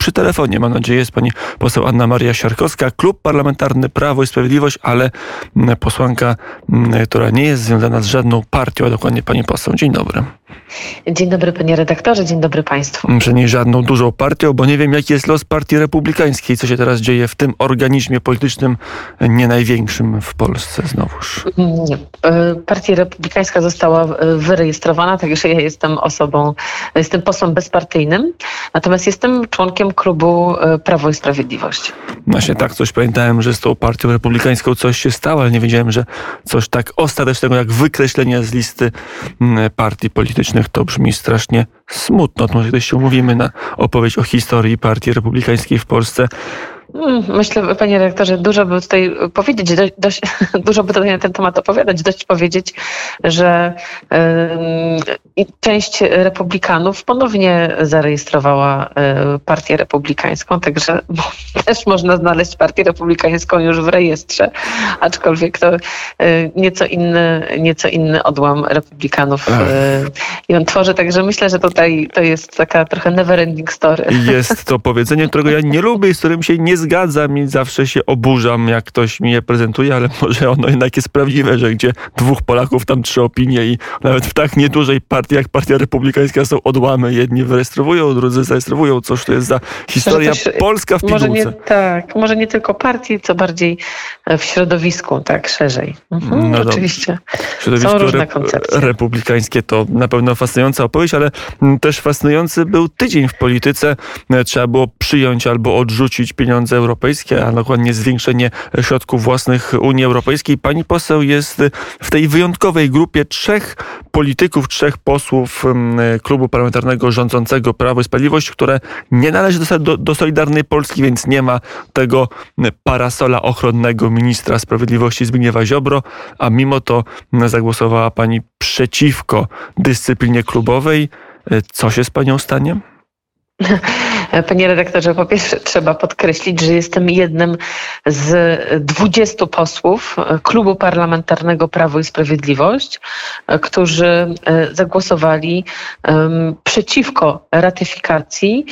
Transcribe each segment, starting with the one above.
przy telefonie, mam nadzieję, jest pani poseł Anna Maria Siarkowska, Klub Parlamentarny Prawo i Sprawiedliwość, ale posłanka, która nie jest związana z żadną partią, a dokładnie pani poseł. Dzień dobry. Dzień dobry panie redaktorze, dzień dobry państwu. Że nie żadną dużą partią, bo nie wiem jaki jest los partii republikańskiej, co się teraz dzieje w tym organizmie politycznym nie największym w Polsce znowuż. Nie. E, partia republikańska została e, wyrejestrowana, także ja jestem osobą, jestem posłem bezpartyjnym, natomiast jestem członkiem klubu e, Prawo i Sprawiedliwość. Właśnie tak, coś pamiętałem, że z tą partią republikańską coś się stało, ale nie wiedziałem, że coś tak ostatecznego jak wykreślenie z listy partii politycznych to brzmi strasznie smutno. To może kiedyś się umówimy na opowieść o historii partii republikańskiej w Polsce. Mm, myślę, panie rektorze, dużo by tutaj powiedzieć, dość, dość, dużo by tutaj na ten temat opowiadać, dość powiedzieć, że y, część republikanów ponownie zarejestrowała y, partię republikańską, także też można znaleźć partię republikańską już w rejestrze, aczkolwiek to y, nieco inny, nieco inny odłam republikanów i on tworzy, także myślę, że tutaj to jest taka trochę never ending story. Jest to powiedzenie, którego ja nie lubię i z którym się nie zgadzam i zawsze się oburzam, jak ktoś mi je prezentuje, ale może ono jednak jest prawdziwe, że gdzie dwóch Polaków, tam trzy opinie i nawet w tak niedużej partii jak Partia Republikańska są odłamy. Jedni wyrejestrowują, drudzy zarejestrowują. Cóż to jest za historia też, Polska w pigułce. Może nie, tak, może nie tylko partii, co bardziej e, w środowisku, tak, szerzej. Mhm, no oczywiście. Środowisko Są różne koncepcje. republikańskie to na pewno fascynująca opowieść, ale też fascynujący był tydzień w polityce. E, trzeba było przyjąć albo odrzucić pieniądze pieniądze europejskie, a dokładnie zwiększenie środków własnych Unii Europejskiej. Pani poseł jest w tej wyjątkowej grupie trzech polityków, trzech posłów klubu parlamentarnego rządzącego Prawo i Sprawiedliwość, które nie należy do, do, do Solidarnej Polski, więc nie ma tego parasola ochronnego ministra sprawiedliwości Zbigniewa Ziobro, a mimo to zagłosowała pani przeciwko dyscyplinie klubowej. Co się z panią stanie? Panie redaktorze, po pierwsze trzeba podkreślić, że jestem jednym z 20 posłów Klubu Parlamentarnego Prawo i Sprawiedliwość, którzy e, zagłosowali przeciwko ratyfikacji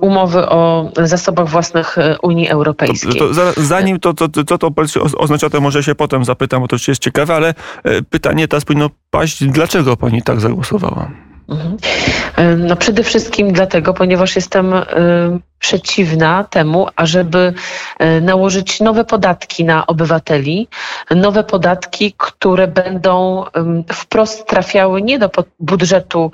umowy o zasobach własnych Unii Europejskiej. To, to, zanim to, to, to, to oznacza, to może się potem zapytam, bo to jest ciekawe, ale e, pytanie teraz powinno paść, dlaczego pani tak zagłosowała? Mhm. E, no przede wszystkim dlatego, ponieważ jestem e, przeciwna temu, ażeby e, nałożyć nowe podatki na obywateli, nowe podatki, które będą wprost trafiały nie do budżetu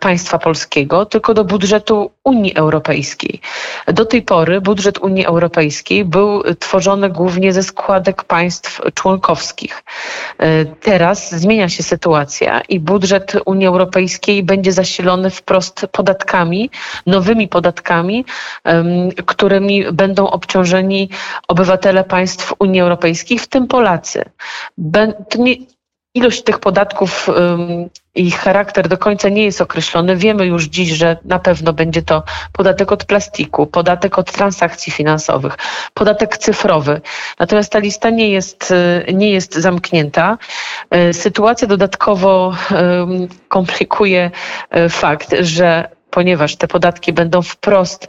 państwa polskiego, tylko do budżetu Unii Europejskiej. Do tej pory budżet Unii Europejskiej był tworzony głównie ze składek państw członkowskich. Teraz zmienia się sytuacja i budżet Unii Europejskiej będzie zasilony wprost podatkami, nowymi podatkami, którymi będą obciążeni obywatele państw Unii Europejskiej, w tym Polacy. Ilość tych podatków i ich charakter do końca nie jest określony. Wiemy już dziś, że na pewno będzie to podatek od plastiku, podatek od transakcji finansowych, podatek cyfrowy. Natomiast ta lista nie jest, y, nie jest zamknięta. Y, sytuacja dodatkowo komplikuje y, fakt, że ponieważ te podatki będą wprost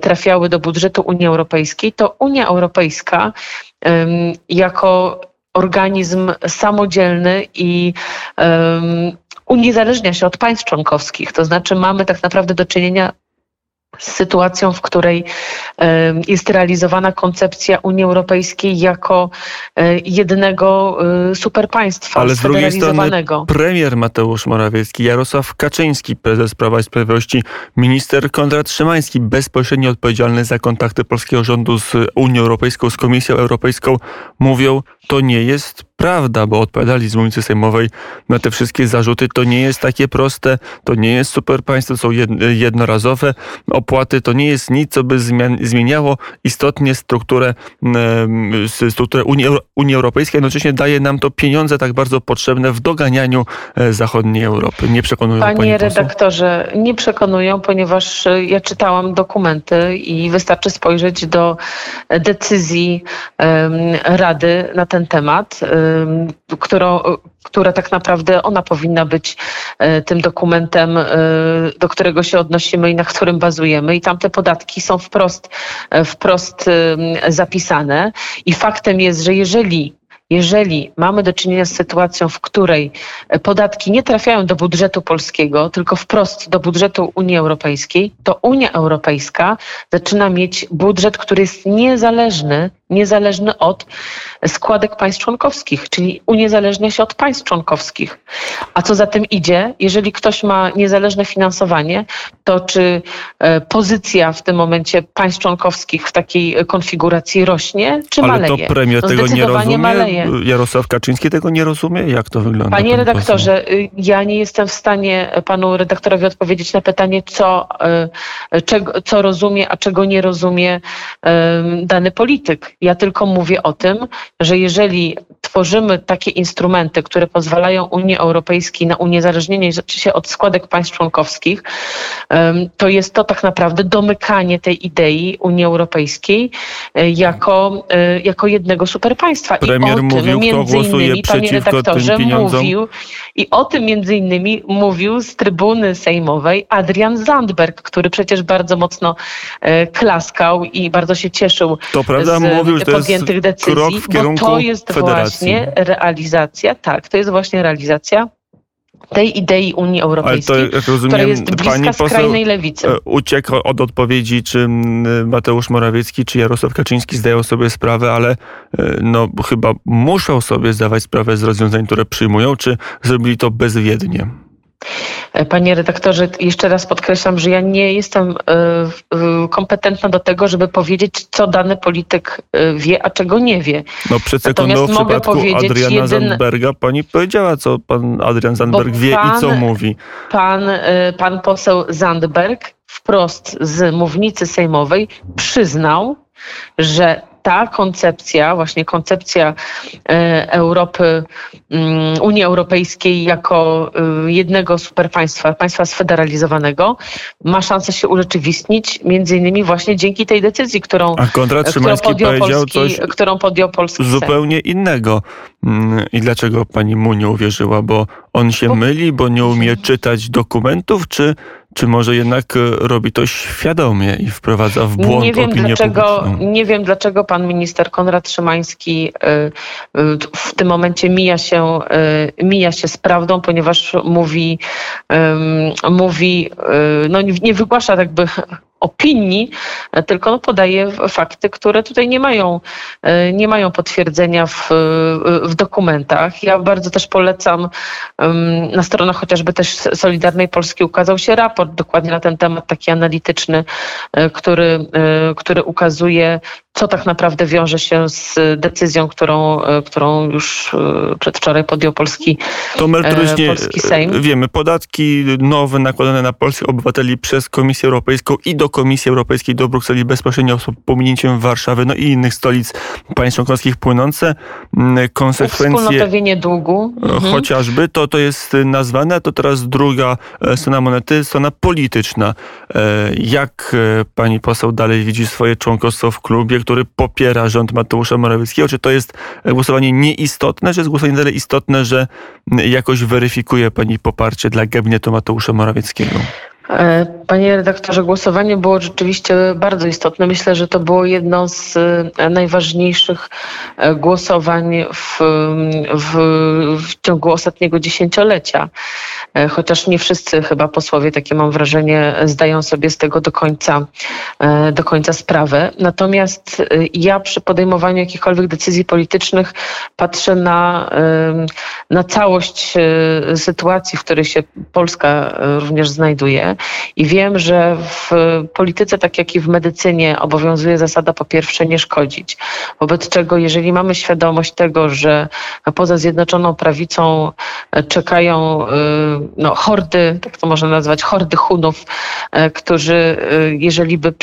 trafiały do budżetu Unii Europejskiej, to Unia Europejska jako organizm samodzielny i uniezależnia się od państw członkowskich. To znaczy mamy tak naprawdę do czynienia z sytuacją, w której jest realizowana koncepcja Unii Europejskiej jako e, jednego e, superpaństwa Ale z drugiej strony premier Mateusz Morawiecki, Jarosław Kaczyński, prezes Prawa i Sprawiedliwości, minister Konrad Szymański, bezpośrednio odpowiedzialny za kontakty polskiego rządu z Unią Europejską, z Komisją Europejską, mówią, to nie jest prawda, bo odpowiadali z mównicy sejmowej na te wszystkie zarzuty. To nie jest takie proste, to nie jest super państwo, są jednorazowe opłaty, to nie jest nic, co by zmieniało istotnie strukturę, strukturę Unii, Unii Europejskiej, jednocześnie daje nam to pieniądze tak bardzo potrzebne w doganianiu e, zachodniej Europy. Nie przekonują Panie pani redaktorze, nie przekonują, ponieważ e, ja czytałam dokumenty i wystarczy spojrzeć do decyzji Rady na ten temat którą, która tak naprawdę ona powinna być tym dokumentem, do którego się odnosimy i na którym bazujemy. I tam te podatki są wprost, wprost zapisane. I faktem jest, że jeżeli jeżeli mamy do czynienia z sytuacją, w której podatki nie trafiają do budżetu polskiego, tylko wprost do budżetu Unii Europejskiej, to Unia Europejska zaczyna mieć budżet, który jest niezależny niezależny od składek państw członkowskich, czyli uniezależnia się od państw członkowskich. A co za tym idzie, jeżeli ktoś ma niezależne finansowanie, to czy e, pozycja w tym momencie państw członkowskich w takiej konfiguracji rośnie, czy Ale maleje? Ale to premier no tego nie rozumie? Maleje. Jarosław Kaczyński tego nie rozumie? Jak to wygląda? Panie redaktorze? Y, ja nie jestem w stanie panu redaktorowi odpowiedzieć na pytanie, co, y, czego, co rozumie, a czego nie rozumie dany polityk. Ja tylko mówię o tym, że jeżeli tworzymy takie instrumenty, które pozwalają Unii Europejskiej na uniezależnienie się od składek państw członkowskich, to jest to tak naprawdę domykanie tej idei Unii Europejskiej jako, jako jednego superpaństwa. Premier I mówił, tym między innymi, panie redaktorze, mówił i o tym między innymi mówił z trybuny sejmowej Adrian Zandberg, który przecież bardzo mocno e, klaskał i bardzo się cieszył to prawda, z mówił, że podjętych decyzji, krok w kierunku bo to jest federacji. właśnie realizacja, tak, to jest właśnie realizacja tej idei Unii Europejskiej, Ale to, jak rozumiem, która jest bliska pani skrajnej lewicy. E, uciekł od odpowiedzi, czy Mateusz Morawiecki, czy Jarosław Kaczyński zdają sobie sprawę, ale e, no, chyba muszą sobie zdawać sprawę z rozwiązań, które przyjmują, czy zrobili to bezwiednie? E, panie redaktorze, jeszcze raz podkreślam, że ja nie jestem e, kompetentna do tego, żeby powiedzieć, co dany polityk e, wie, a czego nie wie. No przed sekundą w przypadku Adriana jeden... Zandberga pani powiedziała, co pan Adrian Zandberg wie pan, i co mówi. Pan, pan poseł Zandberg wprost z mównicy sejmowej przyznał, że ta koncepcja, właśnie koncepcja e, Europy, mm, Unii Europejskiej jako e, jednego superpaństwa, państwa sfederalizowanego, ma szansę się urzeczywistnić między innymi właśnie dzięki tej decyzji, którą, A Konrad którą podjął Polski, coś którą podjął Polski zupełnie innego. Mm, I dlaczego pani mu nie uwierzyła? Bo on się bo... myli, bo nie umie czytać dokumentów, czy czy może jednak e, robi to świadomie i wprowadza w błąd nie wiem, dlaczego, Nie wiem, dlaczego pan minister Konrad Szymański e, e, w tym momencie mija się, mija się z prawdą, ponieważ mówi, mówi no nie wygłasza jakby opinii, tylko no podaje fakty, które tutaj nie mają, nie mają potwierdzenia w, w dokumentach. Ja bardzo też polecam na stronach chociażby też Solidarnej Polski ukazał się raport dokładnie na ten temat, taki analityczny, który, który ukazuje co tak naprawdę wiąże się z decyzją, którą, e, którą już e, przedwczoraj podjął polski, to polski Sejm. Wiemy, podatki nowe nakładane na polskich obywateli przez Komisję Europejską i do Komisji Europejskiej, do Brukseli bezpośrednio z pominięciem Warszawy, no i innych stolic państw członkowskich płynące. Konsekwencje... Wspólnotowienie długu. Mhm. Chociażby to, to jest nazwane, a to teraz druga strona monety, strona polityczna. Jak pani poseł dalej widzi swoje członkostwo w klubie, który popiera rząd Mateusza Morawieckiego? Czy to jest głosowanie nieistotne, czy jest głosowanie tyle istotne, że jakoś weryfikuje pani poparcie dla gabinetu Mateusza Morawieckiego? E, panie redaktorze, głosowanie było rzeczywiście bardzo istotne. Myślę, że to było jedno z e, najważniejszych e, głosowań w, w, w ciągu ostatniego dziesięciolecia. Chociaż nie wszyscy chyba posłowie, takie mam wrażenie, zdają sobie z tego do końca, do końca sprawę. Natomiast ja przy podejmowaniu jakichkolwiek decyzji politycznych patrzę na, na całość sytuacji, w której się Polska również znajduje. I wiem, że w polityce, tak jak i w medycynie, obowiązuje zasada po pierwsze nie szkodzić. Wobec czego, jeżeli mamy świadomość tego, że poza Zjednoczoną Prawicą czekają y, no, hordy, tak to można nazwać, hordy Hunów, y, którzy, jeżeli by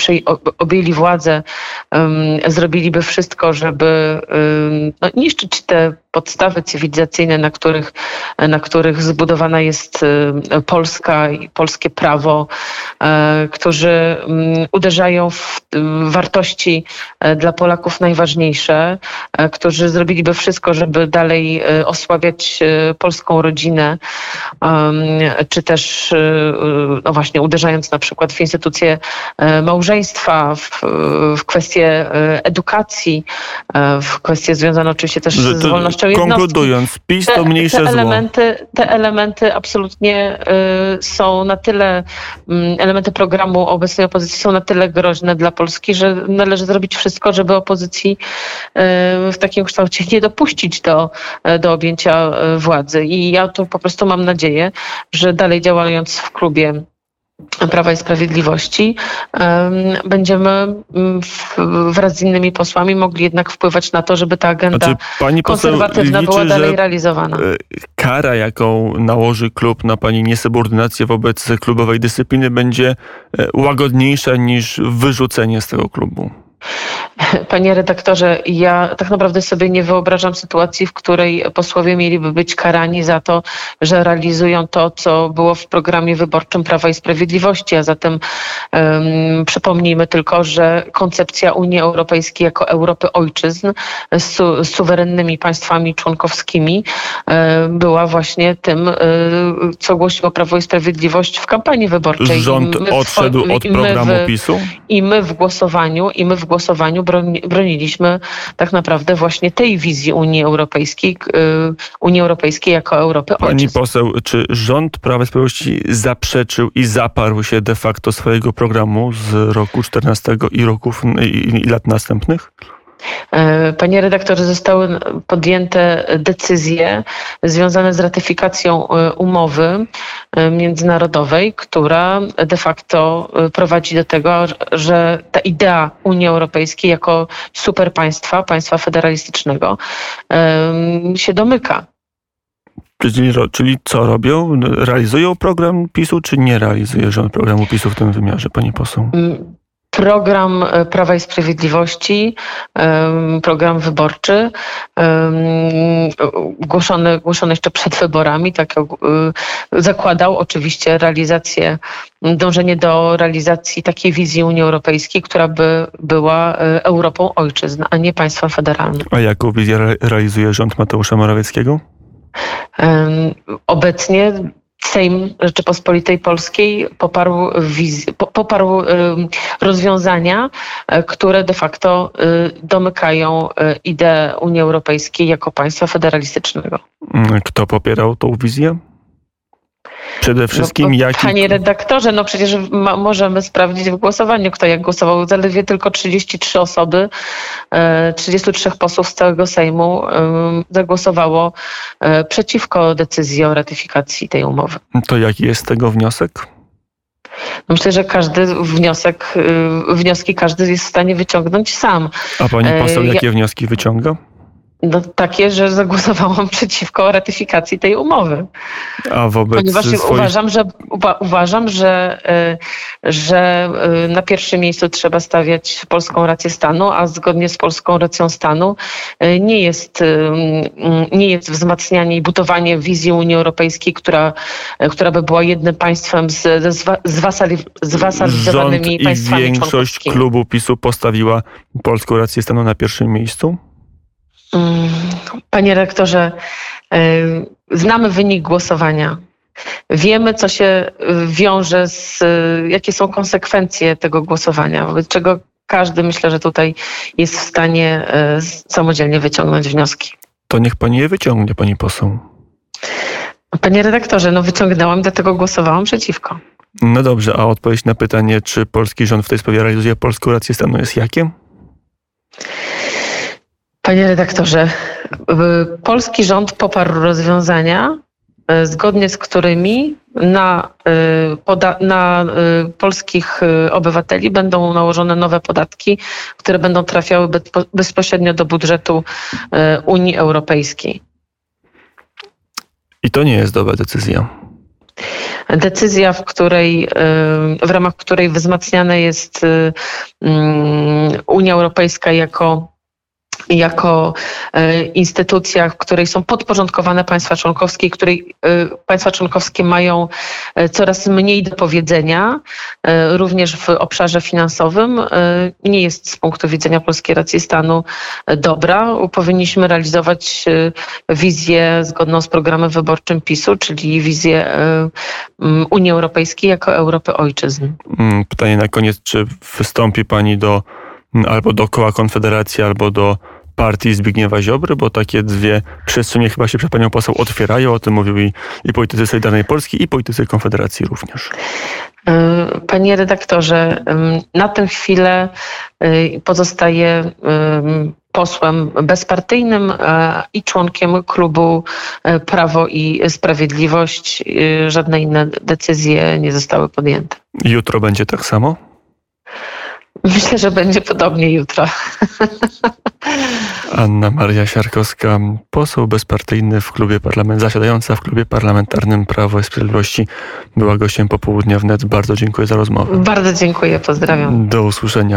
objęli władzę, zrobiliby wszystko, żeby no, niszczyć te podstawy cywilizacyjne, na których, na których zbudowana jest Polska i polskie prawo, którzy mm, uderzają w wartości dla Polaków najważniejsze, którzy zrobiliby wszystko, żeby dalej osłabiać polską rodzinę, czy też no właśnie uderzając na przykład w instytucje małżeństwa, w, w kwestie edukacji, w kwestie związane oczywiście też z wolnością jednostki. Konkludując, PiS to mniejsze te, te zło. Elementy, te elementy absolutnie y, są na tyle, y, elementy programu obecnej opozycji są na tyle groźne dla Polski, że należy zrobić wszystko, żeby opozycji y, w takim kształcie nie dopuścić do, do objęcia y, władzy. I ja tu po prostu mam nadzieję, że dalej działając w klubie Prawa i Sprawiedliwości będziemy mm, wraz z innymi posłami mogli jednak wpływać na to, żeby ta agenda znaczy, pani konserwatywna liczy, była dalej realizowana. E, kara, jaką nałoży klub na pani niesubordynację wobec klubowej dyscypliny będzie e, łagodniejsza niż wyrzucenie z tego klubu. Panie redaktorze, ja tak naprawdę sobie nie wyobrażam sytuacji, w której posłowie mieliby być karani za to, że realizują to, co było w programie wyborczym Prawa i Sprawiedliwości, a zatem um, przypomnijmy tylko, że koncepcja Unii Europejskiej jako Europy ojczyzn z, su z suwerennymi państwami członkowskimi um, była właśnie tym, um, co głosiło Prawo i Sprawiedliwość w kampanii wyborczej. Rząd odszedł od programu w, PiSu? I my w głosowaniu, i my w głosowaniu broni, broniliśmy tak naprawdę właśnie tej wizji Unii Europejskiej, y, Unii Europejskiej jako Europy Pani ojczyzn. poseł, czy rząd Prawa i Sprawiedliwości zaprzeczył i zaparł się de facto swojego programu z roku 14 i roków i, i lat następnych? E, panie redaktorze, zostały podjęte decyzje związane z ratyfikacją e, umowy e, międzynarodowej, która de facto prowadzi do tego, że ta idea Unii Europejskiej jako superpaństwa, państwa federalistycznego się domyka. Czyli, czyli co robią? Realizują program PiSu, czy nie realizuje rząd programu PiSu w tym wymiarze, pani poseł? Program e, Prawa i Sprawiedliwości, program wyborczy, głoszony, głoszony jeszcze przed wyborami, tak e, zakładał oczywiście realizację, dążenie do realizacji takiej wizji Unii Europejskiej, która by była e, Europą ojczyzn, a nie państwem federalnym. A jaką wizję realizuje rząd Mateusza Morawieckiego? Obecnie Sejm Rzeczypospolitej Polskiej poparł, wizję, poparł rozwiązania, e, które de facto y, domykają e, ideę Unii Europejskiej jako państwa federalistycznego. Mm, kto popierał tą wizję? Przede wszystkim no, jaki... Panie redaktorze, no przecież ma, możemy sprawdzić w głosowaniu, kto jak głosował. Zaledwie tylko 33 osoby, 33 e, posłów z całego Sejmu zagłosowało e, przeciwko decyzji o ratyfikacji tej umowy. To jaki jest tego wniosek? No myślę, że każdy wniosek, y, wnioski każdy jest w stanie wyciągnąć sam. A pani poseł e, jakie ja... wnioski wyciąga? No, takie, że zagłosowałam przeciwko ratyfikacji tej umowy. A wobec Ponieważ swoich... uważam, że, uważam, że, y, że y, na pierwszym miejscu trzeba stawiać polską rację stanu, a zgodnie z polską racją stanu y, nie jest, nie jest wzmacnianie i budowanie wizji Unii Europejskiej, która, która by była jednym państwem z, z, wasali, z wasalizowanymi Rząd państwami i większość klubu PiSu postawiła polską rację stanu na pierwszym miejscu? Mm, panie rektorze, znamy wynik głosowania. Wiemy, co się wiąże z, jakie są konsekwencje tego głosowania, wobec czego każdy myślę, że tutaj jest w stanie samodzielnie wyciągnąć wnioski. To niech pani je wyciągnie, pani poseł. Panie redaktorze, no wyciągnęłam, dlatego głosowałam przeciwko. No dobrze, a odpowiedź na pytanie, czy polski rząd w tej sprawie realizuje polską rację stanu jest jakie? Panie redaktorze, polski rząd poparł rozwiązania, e, zgodnie z którymi na, e, na e, polskich obywateli będą nałożone nowe podatki, które będą trafiały bezpośrednio do budżetu Unii Europejskiej. I to nie jest dobra decyzja. Decyzja, w której, w ramach której wzmacniana jest mm, Unia Europejska jako jako e, instytucja, w której są podporządkowane państwa członkowskie, której e, państwa członkowskie mają e, coraz mniej do powiedzenia, również w obszarze finansowym, nie jest z punktu widzenia polskiej racji stanu dobra. Powinniśmy realizować wizję zgodną z programem wyborczym PiSu, czyli wizję Unii Europejskiej jako Europy ojczyzn. Mm, pytanie na koniec, czy wystąpi Pani do albo do koła Konfederacji, albo do partii Zbigniewa Ziobry, bo takie dwie przestrzenie chyba się przed panią poseł otwierają. O tym mówił i, i politycy Solidarnej Polski, i politycy Konfederacji również. E, panie redaktorze, na tę chwilę e, pozostaje posłem bezpartyjnym e, i członkiem klubu Prawo i Sprawiedliwość. Żadne inne decyzje nie zostały podjęte. Jutro będzie tak samo? Myślę, że będzie podobnie jutro. Anna Maria Siarkowska, poseł bezpartyjny w klubie parlament, zasiadająca w klubie parlamentarnym Prawo i Sprawiedliwości, była gościem popołudnia wnet. Bardzo dziękuję za rozmowę. Bardzo dziękuję, pozdrawiam. Do usłyszenia.